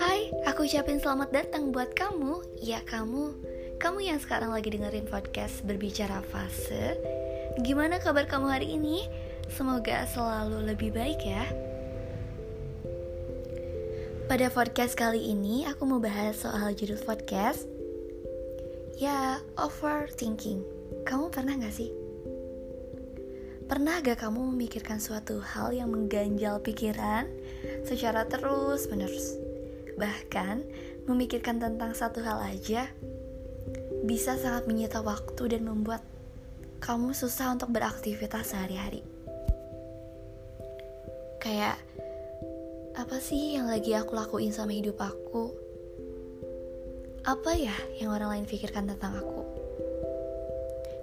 Hai, aku ucapin selamat datang buat kamu. Ya kamu, kamu yang sekarang lagi dengerin podcast Berbicara Fase. Gimana kabar kamu hari ini? Semoga selalu lebih baik ya. Pada podcast kali ini aku mau bahas soal judul podcast. Ya, overthinking. Kamu pernah gak sih? Pernah gak kamu memikirkan suatu hal yang mengganjal pikiran secara terus-menerus? Bahkan, memikirkan tentang satu hal aja bisa sangat menyita waktu dan membuat kamu susah untuk beraktivitas sehari-hari. Kayak, apa sih yang lagi aku lakuin sama hidup aku? Apa ya yang orang lain pikirkan tentang aku?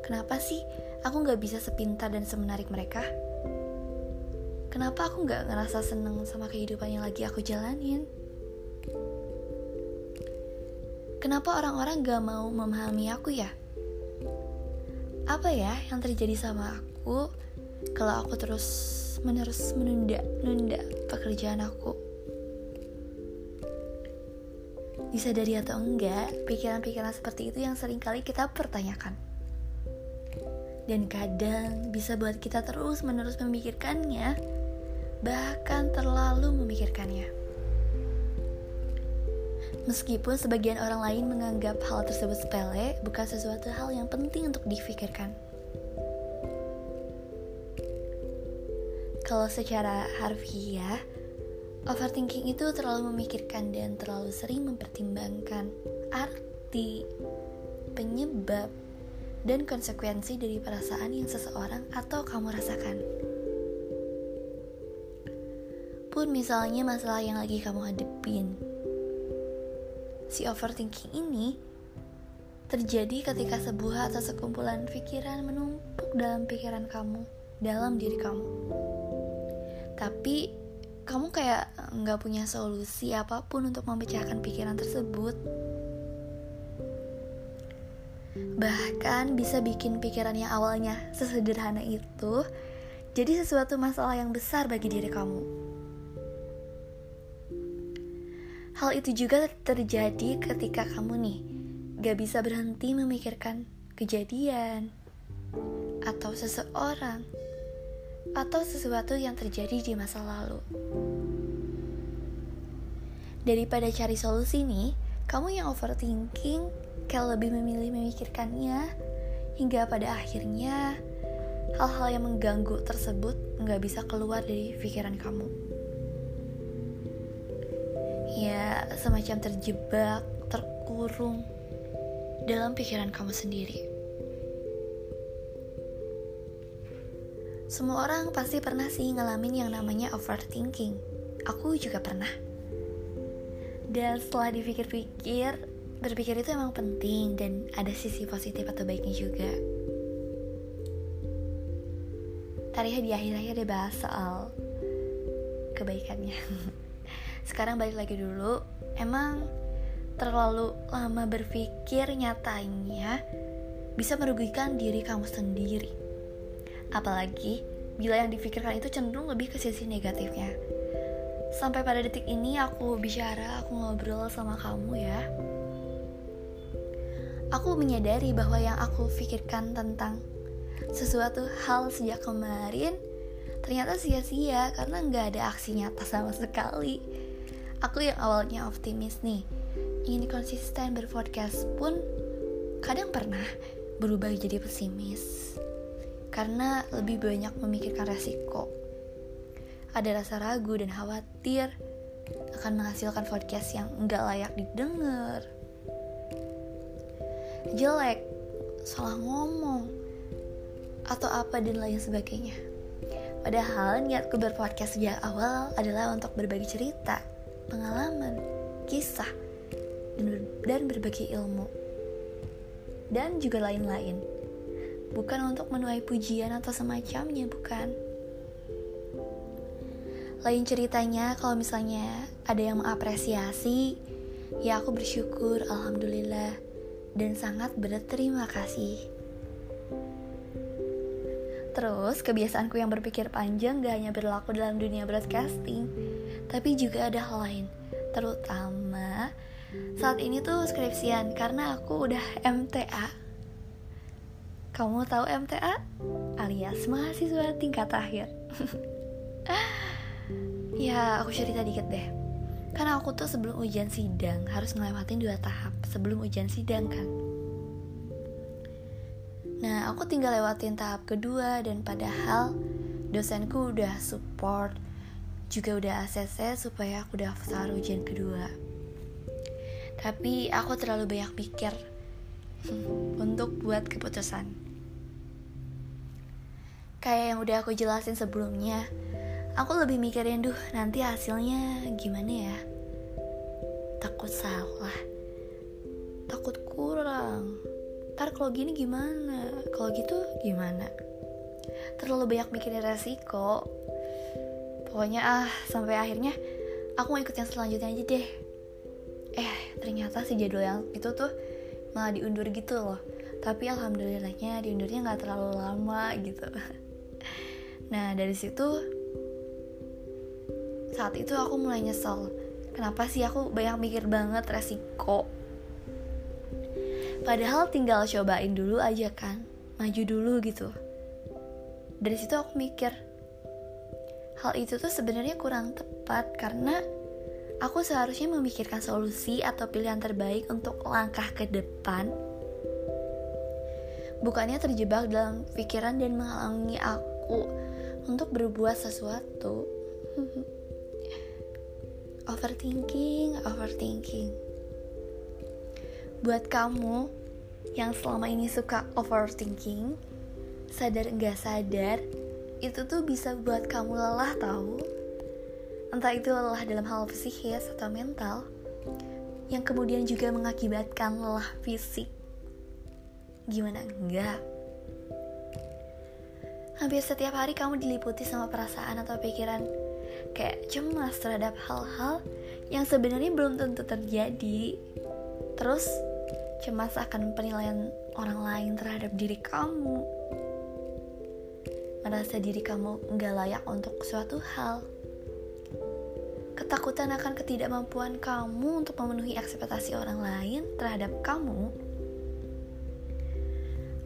Kenapa sih aku gak bisa sepintar dan semenarik mereka? Kenapa aku gak ngerasa seneng sama kehidupan yang lagi aku jalanin? Kenapa orang-orang gak mau memahami aku ya? Apa ya yang terjadi sama aku kalau aku terus menerus menunda-nunda pekerjaan aku? Disadari atau enggak, pikiran-pikiran seperti itu yang sering kali kita pertanyakan. Dan kadang bisa buat kita terus menerus memikirkannya, bahkan terlalu memikirkannya. Meskipun sebagian orang lain menganggap hal tersebut sepele, bukan sesuatu hal yang penting untuk difikirkan. Kalau secara harfiah, overthinking itu terlalu memikirkan dan terlalu sering mempertimbangkan arti, penyebab, dan konsekuensi dari perasaan yang seseorang atau kamu rasakan. Pun misalnya masalah yang lagi kamu hadepin, si overthinking ini terjadi ketika sebuah atau sekumpulan pikiran menumpuk dalam pikiran kamu, dalam diri kamu. Tapi kamu kayak nggak punya solusi apa pun untuk memecahkan pikiran tersebut. Bahkan bisa bikin pikiran yang awalnya sesederhana itu jadi sesuatu masalah yang besar bagi diri kamu. Hal itu juga terjadi ketika kamu nih gak bisa berhenti memikirkan kejadian atau seseorang atau sesuatu yang terjadi di masa lalu. Daripada cari solusi nih, kamu yang overthinking kayak lebih memilih memikirkannya hingga pada akhirnya hal-hal yang mengganggu tersebut nggak bisa keluar dari pikiran kamu ya semacam terjebak, terkurung dalam pikiran kamu sendiri. Semua orang pasti pernah sih ngalamin yang namanya overthinking. Aku juga pernah. Dan setelah dipikir-pikir, berpikir itu emang penting dan ada sisi positif atau baiknya juga. Tadi di akhir-akhir dia bahas soal kebaikannya. sekarang balik lagi dulu emang terlalu lama berpikir nyatanya bisa merugikan diri kamu sendiri apalagi bila yang dipikirkan itu cenderung lebih ke sisi negatifnya sampai pada detik ini aku bicara aku ngobrol sama kamu ya aku menyadari bahwa yang aku pikirkan tentang sesuatu hal sejak kemarin ternyata sia-sia karena nggak ada aksi nyata sama sekali Aku yang awalnya optimis nih, ingin konsisten berpodcast pun kadang pernah berubah jadi pesimis. Karena lebih banyak memikirkan resiko. Ada rasa ragu dan khawatir akan menghasilkan podcast yang enggak layak didengar. Jelek, salah ngomong, atau apa dan lain sebagainya. Padahal niatku berpodcast sejak awal adalah untuk berbagi cerita, pengalaman, kisah, dan berbagi ilmu. Dan juga lain-lain. Bukan untuk menuai pujian atau semacamnya, bukan. Lain ceritanya kalau misalnya ada yang mengapresiasi, ya aku bersyukur, alhamdulillah, dan sangat berterima kasih. Terus, kebiasaanku yang berpikir panjang gak hanya berlaku dalam dunia broadcasting, tapi juga ada hal lain. Terutama saat ini tuh skripsian karena aku udah MTA. Kamu tahu MTA? Alias mahasiswa tingkat akhir. ya, aku cerita dikit deh. Karena aku tuh sebelum ujian sidang harus ngelewatin dua tahap sebelum ujian sidang kan. Nah, aku tinggal lewatin tahap kedua dan padahal dosenku udah support juga udah ACC supaya aku daftar ujian kedua. Tapi aku terlalu banyak pikir untuk buat keputusan. Kayak yang udah aku jelasin sebelumnya, aku lebih mikirin duh nanti hasilnya gimana ya. Takut salah, takut kurang, ntar kalau gini gimana? Kalau gitu gimana? Terlalu banyak mikirin resiko. Pokoknya ah sampai akhirnya aku mau ikut yang selanjutnya aja deh. Eh ternyata si jadwal yang itu tuh malah diundur gitu loh. Tapi alhamdulillahnya diundurnya nggak terlalu lama gitu. Nah dari situ saat itu aku mulai nyesel kenapa sih aku banyak mikir banget resiko Padahal tinggal cobain dulu aja kan, maju dulu gitu. Dari situ aku mikir, hal itu tuh sebenarnya kurang tepat karena aku seharusnya memikirkan solusi atau pilihan terbaik untuk langkah ke depan. Bukannya terjebak dalam pikiran dan menghalangi aku untuk berbuat sesuatu. overthinking, overthinking buat kamu yang selama ini suka overthinking, sadar nggak sadar, itu tuh bisa buat kamu lelah tahu. Entah itu lelah dalam hal psikis atau mental, yang kemudian juga mengakibatkan lelah fisik. Gimana enggak? Hampir setiap hari kamu diliputi sama perasaan atau pikiran kayak cemas terhadap hal-hal yang sebenarnya belum tentu terjadi. Terus cemas akan penilaian orang lain terhadap diri kamu, merasa diri kamu nggak layak untuk suatu hal, ketakutan akan ketidakmampuan kamu untuk memenuhi ekspektasi orang lain terhadap kamu,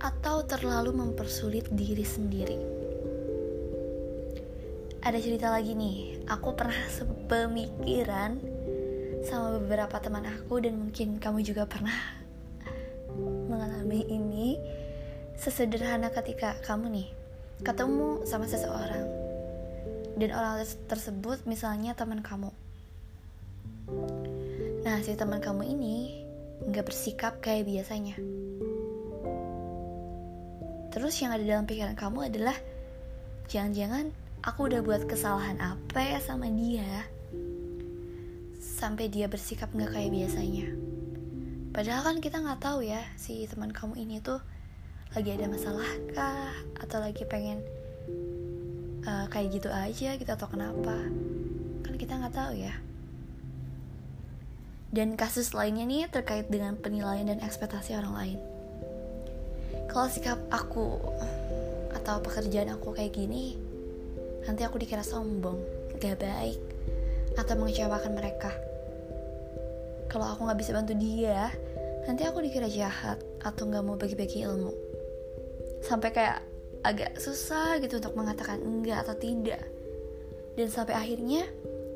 atau terlalu mempersulit diri sendiri. Ada cerita lagi nih, aku pernah sepemikiran sama beberapa teman aku dan mungkin kamu juga pernah mengalami ini. Sesederhana ketika kamu nih ketemu sama seseorang dan orang tersebut misalnya teman kamu. Nah si teman kamu ini nggak bersikap kayak biasanya. Terus yang ada dalam pikiran kamu adalah jangan-jangan aku udah buat kesalahan apa ya sama dia sampai dia bersikap nggak kayak biasanya. Padahal kan kita nggak tahu ya si teman kamu ini tuh lagi ada masalah kah atau lagi pengen uh, kayak gitu aja gitu atau kenapa kan kita nggak tahu ya. Dan kasus lainnya nih terkait dengan penilaian dan ekspektasi orang lain. Kalau sikap aku atau pekerjaan aku kayak gini, nanti aku dikira sombong, gak baik, atau mengecewakan mereka. Kalau aku nggak bisa bantu dia nanti aku dikira jahat atau nggak mau bagi-bagi ilmu. Sampai kayak agak susah gitu untuk mengatakan enggak atau tidak. Dan sampai akhirnya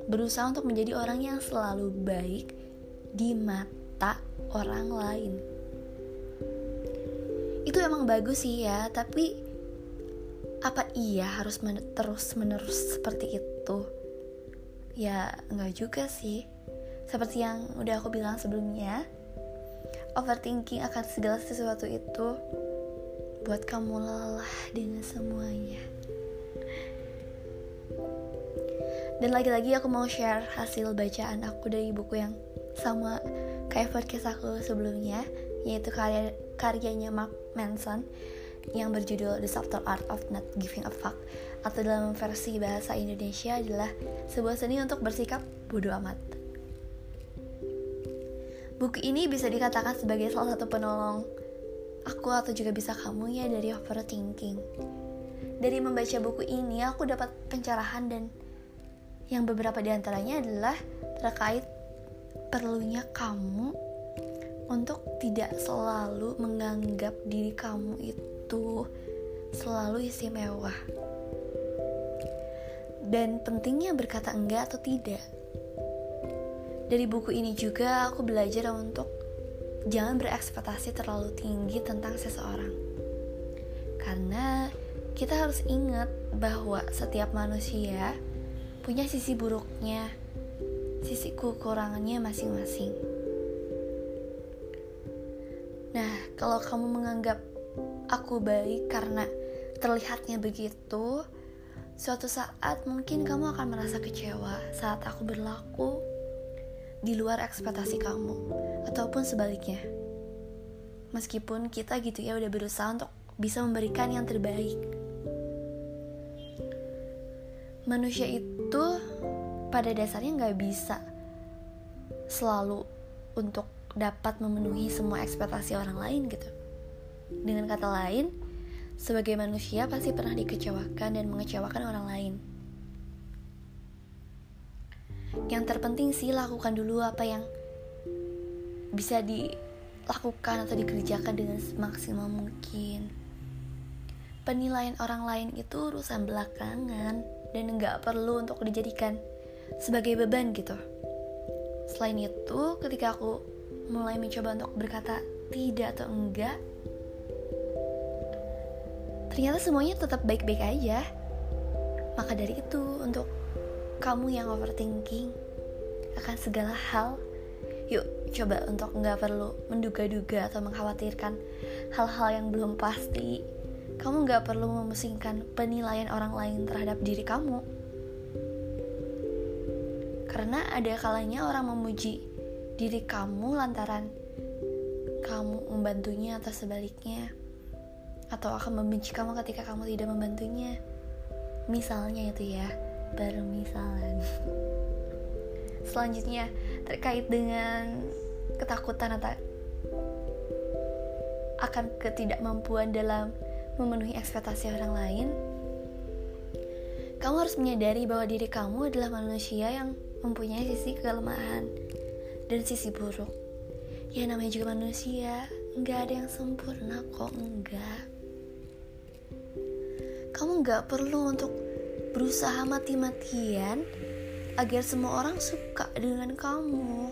berusaha untuk menjadi orang yang selalu baik di mata orang lain. Itu emang bagus sih ya tapi apa iya harus men terus menerus seperti itu? Ya nggak juga sih. Seperti yang udah aku bilang sebelumnya, overthinking akan segala sesuatu itu buat kamu lelah dengan semuanya. Dan lagi-lagi aku mau share hasil bacaan aku dari buku yang sama kayak podcast aku sebelumnya, yaitu karya karyanya Mark Manson yang berjudul The Subtle Art of Not Giving a Fuck atau dalam versi bahasa Indonesia adalah sebuah seni untuk bersikap bodoh amat. Buku ini bisa dikatakan sebagai salah satu penolong aku atau juga bisa kamu ya dari overthinking. dari membaca buku ini aku dapat pencerahan dan yang beberapa di antaranya adalah terkait perlunya kamu untuk tidak selalu menganggap diri kamu itu selalu istimewa dan pentingnya berkata enggak atau tidak dari buku ini juga aku belajar untuk jangan berekspektasi terlalu tinggi tentang seseorang. Karena kita harus ingat bahwa setiap manusia punya sisi buruknya, sisi kekurangannya masing-masing. Nah, kalau kamu menganggap aku baik karena terlihatnya begitu, suatu saat mungkin kamu akan merasa kecewa saat aku berlaku di luar ekspektasi kamu ataupun sebaliknya. Meskipun kita gitu ya udah berusaha untuk bisa memberikan yang terbaik. Manusia itu pada dasarnya nggak bisa selalu untuk dapat memenuhi semua ekspektasi orang lain gitu. Dengan kata lain, sebagai manusia pasti pernah dikecewakan dan mengecewakan orang lain. Yang terpenting sih lakukan dulu apa yang bisa dilakukan atau dikerjakan dengan semaksimal mungkin. Penilaian orang lain itu urusan belakangan dan nggak perlu untuk dijadikan sebagai beban gitu. Selain itu ketika aku mulai mencoba untuk berkata tidak atau enggak ternyata semuanya tetap baik-baik aja. Maka dari itu untuk kamu yang overthinking akan segala hal yuk coba untuk nggak perlu menduga-duga atau mengkhawatirkan hal-hal yang belum pasti. Kamu nggak perlu memusingkan penilaian orang lain terhadap diri kamu. Karena ada kalanya orang memuji diri kamu lantaran kamu membantunya atau sebaliknya atau akan membenci kamu ketika kamu tidak membantunya. Misalnya itu ya permisalan. Selanjutnya terkait dengan ketakutan atau akan ketidakmampuan dalam memenuhi ekspektasi orang lain kamu harus menyadari bahwa diri kamu adalah manusia yang mempunyai sisi kelemahan dan sisi buruk. Ya namanya juga manusia. Nggak ada yang sempurna kok enggak kamu nggak perlu untuk berusaha mati-matian agar semua orang suka dengan kamu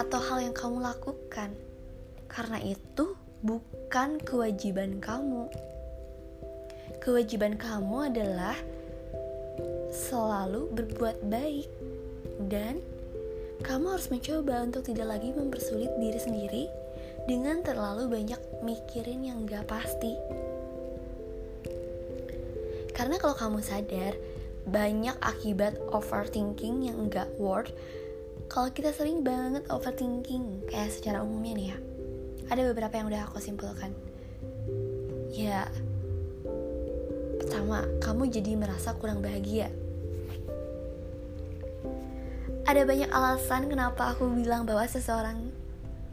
atau hal yang kamu lakukan. Karena itu bukan kewajiban kamu. Kewajiban kamu adalah selalu berbuat baik dan kamu harus mencoba untuk tidak lagi mempersulit diri sendiri dengan terlalu banyak mikirin yang gak pasti. Karena kalau kamu sadar, banyak akibat overthinking yang enggak worth kalau kita sering banget overthinking kayak secara umumnya nih ya. Ada beberapa yang udah aku simpulkan. Ya pertama kamu jadi merasa kurang bahagia. Ada banyak alasan kenapa aku bilang bahwa seseorang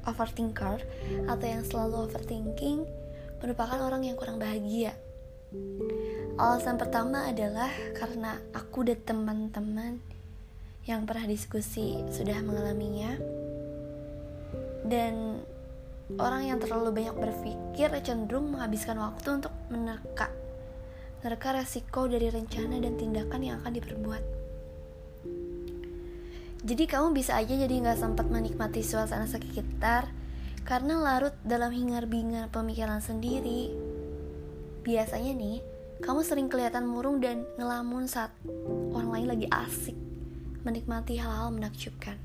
overthinker atau yang selalu overthinking merupakan orang yang kurang bahagia Alasan pertama adalah karena aku dan teman-teman yang pernah diskusi sudah mengalaminya. Dan orang yang terlalu banyak berpikir cenderung menghabiskan waktu untuk menerka menerka resiko dari rencana dan tindakan yang akan diperbuat. Jadi kamu bisa aja jadi nggak sempat menikmati suasana sekitar karena larut dalam hingar-bingar pemikiran sendiri. Biasanya nih kamu sering kelihatan murung dan ngelamun saat orang lain lagi asik menikmati hal-hal menakjubkan.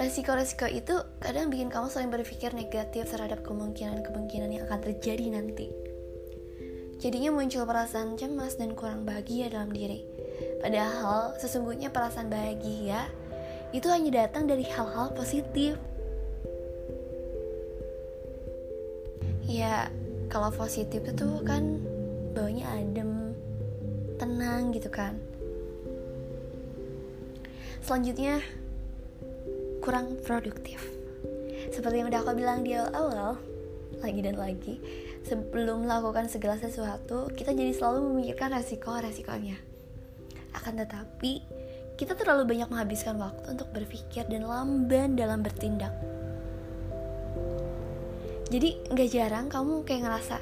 Resiko-resiko itu kadang bikin kamu sering berpikir negatif terhadap kemungkinan-kemungkinan yang akan terjadi nanti. Jadinya muncul perasaan cemas dan kurang bahagia dalam diri. Padahal sesungguhnya perasaan bahagia itu hanya datang dari hal-hal positif. Ya, kalau positif itu kan baunya adem tenang gitu kan. Selanjutnya kurang produktif. Seperti yang udah aku bilang di awal-awal lagi dan lagi sebelum melakukan segala sesuatu kita jadi selalu memikirkan resiko-resikonya. Akan tetapi kita terlalu banyak menghabiskan waktu untuk berpikir dan lamban dalam bertindak jadi nggak jarang kamu kayak ngerasa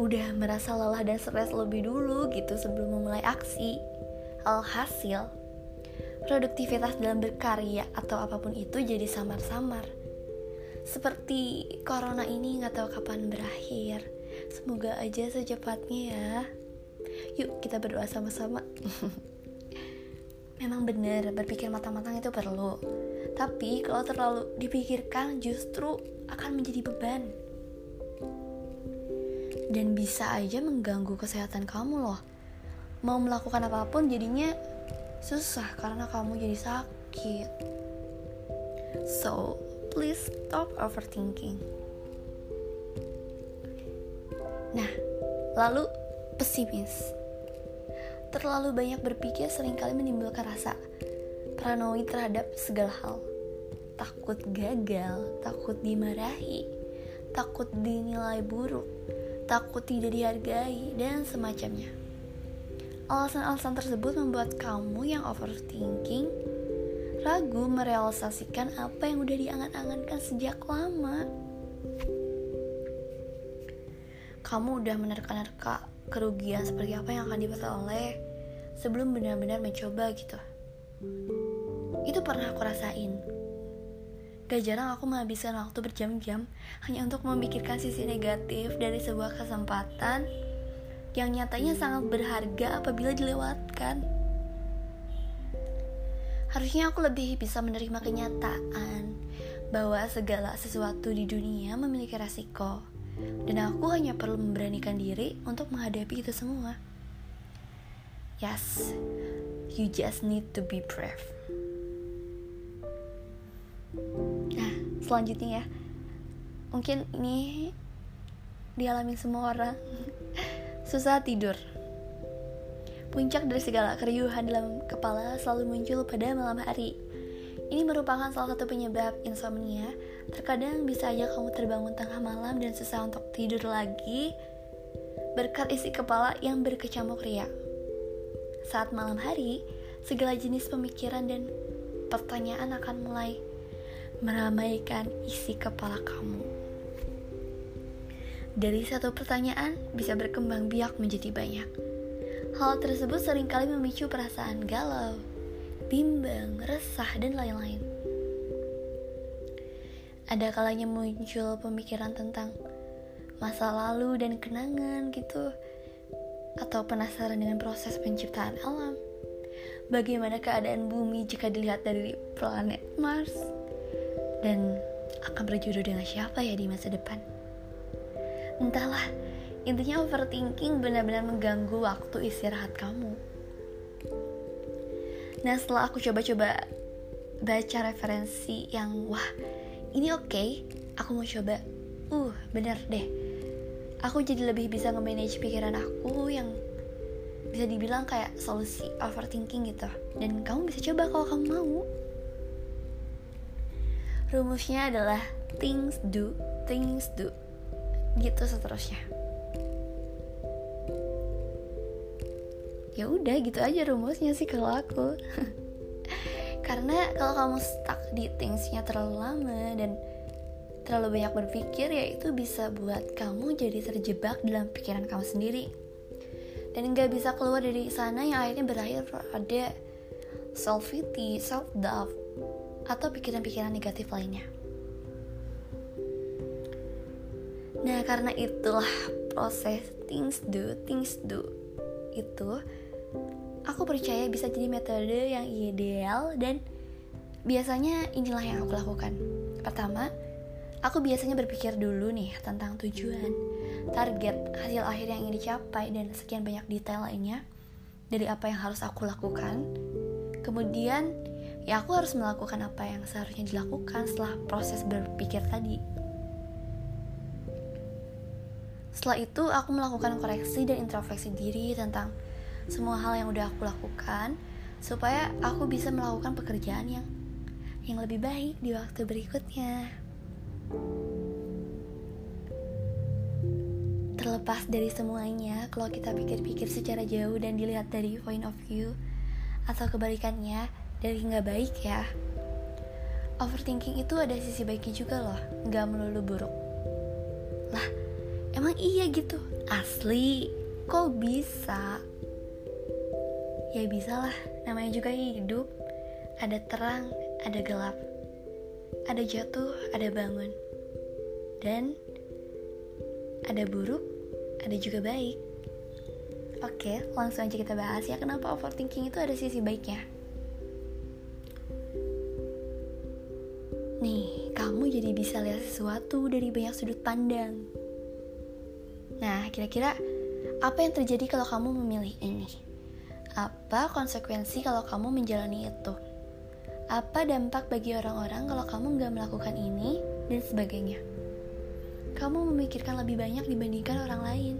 udah merasa lelah dan stres lebih dulu gitu sebelum memulai aksi. Alhasil produktivitas dalam berkarya atau apa pun itu jadi samar-samar. Seperti corona ini nggak tahu kapan berakhir. Semoga aja secepatnya ya. Yuk kita berdoa sama-sama. Memang benar berpikir matang-matang itu perlu tapi kalau terlalu dipikirkan justru akan menjadi beban dan bisa aja mengganggu kesehatan kamu loh. Mau melakukan apa pun jadinya susah karena kamu jadi sakit. So, please stop overthinking. Nah, lalu pesimis. Terlalu banyak berpikir sering kali menimbulkan rasa paranoid terhadap segala hal. Takut gagal, takut dimarahi, takut dinilai buruk, takut tidak dihargai, dan semacamnya. Alasan-alasan tersebut membuat kamu yang overthinking ragu merealisasikan apa yang udah diangan-angankan sejak lama. Kamu udah menerka-nerka kerugian seperti apa yang akan diperoleh sebelum benar-benar mencoba gitu. Itu pernah aku rasain Gak jarang aku menghabiskan waktu berjam-jam hanya untuk memikirkan sisi negatif dari sebuah kesempatan yang nyatanya sangat berharga apabila dilewatkan. Harusnya aku lebih bisa menerima kenyataan bahwa segala sesuatu di dunia memiliki resiko dan aku hanya perlu memberanikan diri untuk menghadapi itu semua. Yes, you just need to be brave. Selanjutnya ya. Mungkin ini dialami semua orang. Susah tidur. Puncak dari segala keriuhan dalam kepala selalu muncul pada malam hari. Ini merupakan salah satu penyebab insomnia. Terkadang bisa aja kamu terbangun tengah malam dan susah untuk tidur lagi. Berkat isi kepala yang berkecamuk ria saat malam hari segala jenis pemikiran dan pertanyaan akan mulai meramaikan isi kepala kamu. Dari satu pertanyaan bisa berkembang biak menjadi banyak. Hal tersebut sering kali memicu perasaan galau, bimbang, resah, dan lain-lain. Ada kalanya muncul pemikiran tentang masa lalu dan kenangan gitu, atau penasaran dengan proses penciptaan alam. Bagaimana keadaan bumi jika dilihat dari planet Mars? Dan akan berjodoh dengan siapa ya di masa depan. Entahlah, intinya overthinking benar-benar mengganggu waktu istirahat kamu. Nah setelah aku coba-coba baca referensi yang wah ini oke, okay, aku mau coba. Uh, bener deh. Aku jadi lebih bisa nge-manage pikiran aku yang bisa dibilang kayak solusi overthinking gitu. Dan kamu bisa coba kalau kamu mau. Rumusnya adalah things do, things do. Gitu seterusnya. Ya udah gitu aja rumusnya sih kalau aku. Karena kalau kamu stuck di thingsnya terlalu lama dan terlalu banyak berpikir ya itu bisa buat kamu jadi terjebak dalam pikiran kamu sendiri dan nggak bisa keluar dari sana yang akhirnya berakhir pada self pity, self doubt, atau pikiran-pikiran negatif lainnya. Nah, karena itulah proses things do, things do itu aku percaya bisa jadi metode yang ideal dan biasanya inilah yang aku lakukan. Pertama, aku biasanya berpikir dulu nih tentang tujuan, target, hasil akhir yang ingin dicapai dan sekian banyak detail lainnya dari apa yang harus aku lakukan. Kemudian ya aku harus melakukan apa yang seharusnya dilakukan setelah proses berpikir tadi. Setelah itu, aku melakukan koreksi dan introspeksi diri tentang semua hal yang udah aku lakukan supaya aku bisa melakukan pekerjaan yang yang lebih baik di waktu berikutnya. terlepas dari semuanya, kalau kita pikir-pikir secara jauh dan dilihat dari point of view, atau kebalikannya, dari nggak baik ya. Overthinking itu ada sisi baiknya juga loh, nggak melulu buruk. Lah, emang iya gitu? Asli, kok bisa? Ya bisa lah, namanya juga hidup. Ada terang, ada gelap. Ada jatuh, ada bangun. Dan ada buruk, ada juga baik. Oke, langsung aja kita bahas ya kenapa overthinking itu ada sisi baiknya. Jadi bisa lihat sesuatu dari banyak sudut pandang. Nah, kira-kira apa yang terjadi kalau kamu memilih ini? Apa konsekuensi kalau kamu menjalani itu? Apa dampak bagi orang-orang kalau kamu nggak melakukan ini dan sebagainya? Kamu memikirkan lebih banyak dibandingkan orang lain.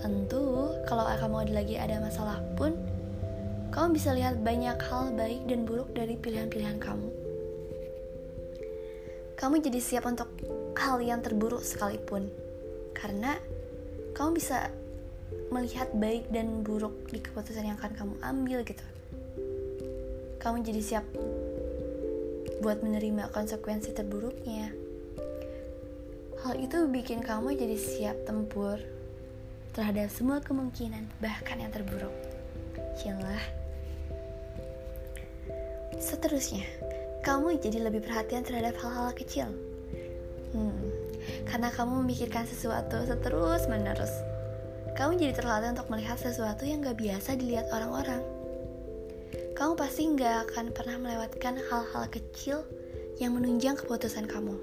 Tentu, kalau kamu lagi ada masalah pun, kamu bisa lihat banyak hal baik dan buruk dari pilihan-pilihan kamu. Kamu jadi siap untuk hal yang terburuk sekalipun, karena kamu bisa melihat baik dan buruk di keputusan yang akan kamu ambil gitu. Kamu jadi siap buat menerima konsekuensi terburuknya. Hal itu bikin kamu jadi siap tempur terhadap semua kemungkinan bahkan yang terburuk. Yalah. Seterusnya, kamu jadi lebih perhatian terhadap hal-hal kecil. Hmm, karena kamu memikirkan sesuatu seterus menerus kamu jadi terlatih untuk melihat sesuatu yang gak biasa dilihat orang-orang. Kamu pasti gak akan pernah melewatkan hal-hal kecil yang menunjang keputusan kamu.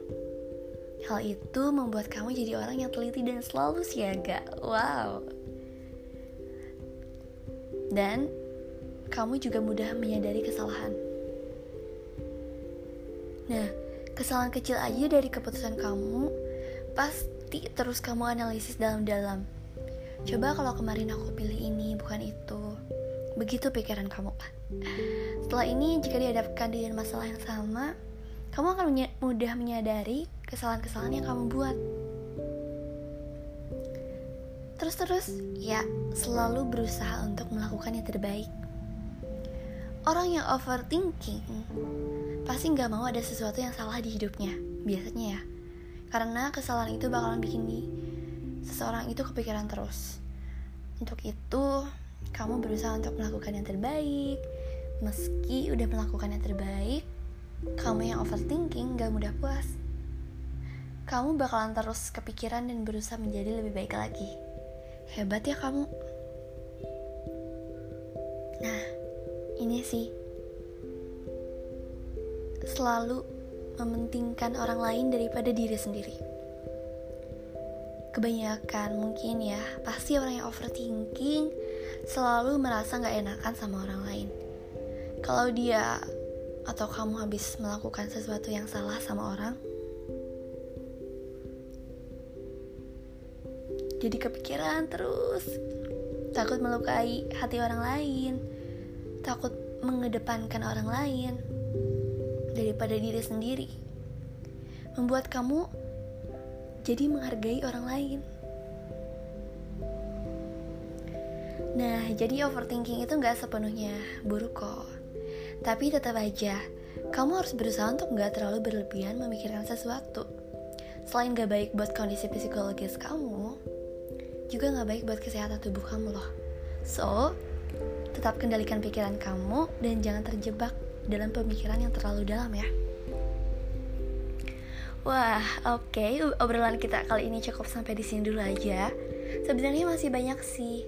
Hal itu membuat kamu jadi orang yang teliti dan selalu siaga. Wow. Dan kamu juga mudah menyadari kesalahan. Nah, kesalahan kecil aja dari keputusan kamu pasti terus kamu analisis dalam-dalam Coba kalau kemarin aku pilih ini bukan itu. Begitu pikiran kamu. Setelah ini jika dihadapkan dengan masalah yang sama, kamu akan mudah menyadari kesalahan-kesalahan yang kamu buat. Terus-terus, ya selalu berusaha untuk melakukan yang terbaik. Orang yang overthinking pasti nggak mau ada sesuatu yang salah di hidupnya, biasanya ya. Karena kesalahan itu bakalan bikin nih seseorang itu kepikiran terus. Untuk itu, kamu berusaha untuk melakukan yang terbaik. Meski udah melakukan yang terbaik, kamu yang overthinking gak mudah puas. Kamu bakalan terus kepikiran dan berusaha menjadi lebih baik lagi. Hebat ya kamu. Nah, ini sih. Selalu mementingkan orang lain daripada diri sendiri. Kebanyakan mungkin ya pasti orang yang overthinking selalu merasa nggak enakan sama orang lain. Kalau dia atau kamu habis melakukan sesuatu yang salah sama orang jadi kepikiran terus. Takut melukai hati orang lain takut mengedepankan orang lain daripada diri sendiri membuat kamu jadi menghargai orang lain. Nah, jadi overthinking itu nggak sepenuhnya buruk kok. Tapi tetap aja, kamu harus berusaha untuk nggak terlalu berlebihan memikirkan sesuatu. Selain gak baik buat kondisi psikologis kamu, juga gak baik buat kesehatan tubuh kamu loh. So, tetap kendalikan pikiran kamu dan jangan terjebak dalam pemikiran yang terlalu dalam ya. Wah, oke, okay. obrolan kita kali ini cukup sampai di sini dulu aja. Sebenarnya masih banyak sih.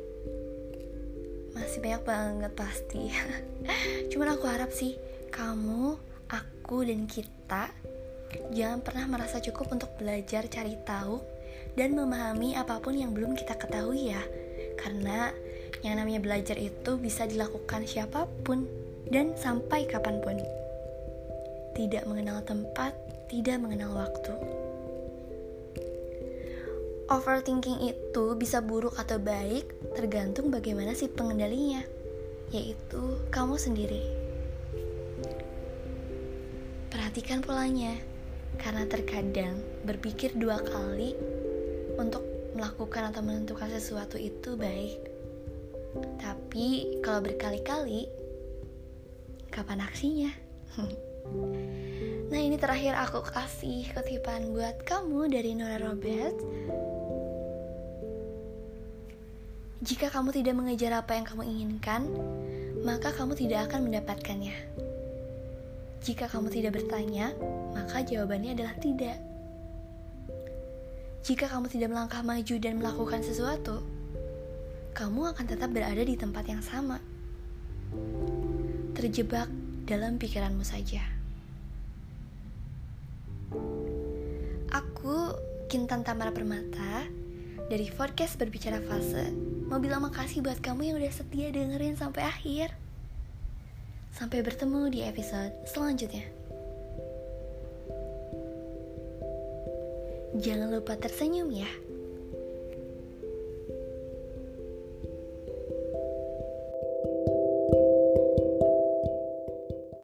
Masih banyak banget pasti. Cuman aku harap sih kamu, aku dan kita jangan pernah merasa cukup untuk belajar cari tahu dan memahami apa pun yang belum kita ketahui ya. Karena yang namanya belajar itu bisa dilakukan siapa pun dan sampai kapan pun. Tidak mengenal tempat, tidak mengenal waktu. Overthinking itu bisa buruk atau baik tergantung bagaimana si pengendalinya, yaitu kamu sendiri. Perhatikan polanya, karena terkadang berpikir dua kali untuk melakukan atau menentukan sesuatu itu baik. Tapi kalau berkali-kali, kapan aksinya? nah ini terakhir aku kasih kutipan buat kamu dari Nora Robert. Jika kamu tidak mengejar apa yang kamu inginkan, maka kamu tidak akan mendapatkannya. Jika kamu tidak bertanya, maka jawabannya adalah tidak. Jika kamu tidak melangkah maju dan melakukan sesuatu, kamu akan tetap berada di tempat yang sama, terjebak dalam pikiranmu saja. Aku Kintan Tamara Permata dari podcast Berbicara Fase mau bilang makasih buat kamu yang udah setia dengerin sampai akhir. Sampai bertemu di episode selanjutnya. Jangan lupa tersenyum ya.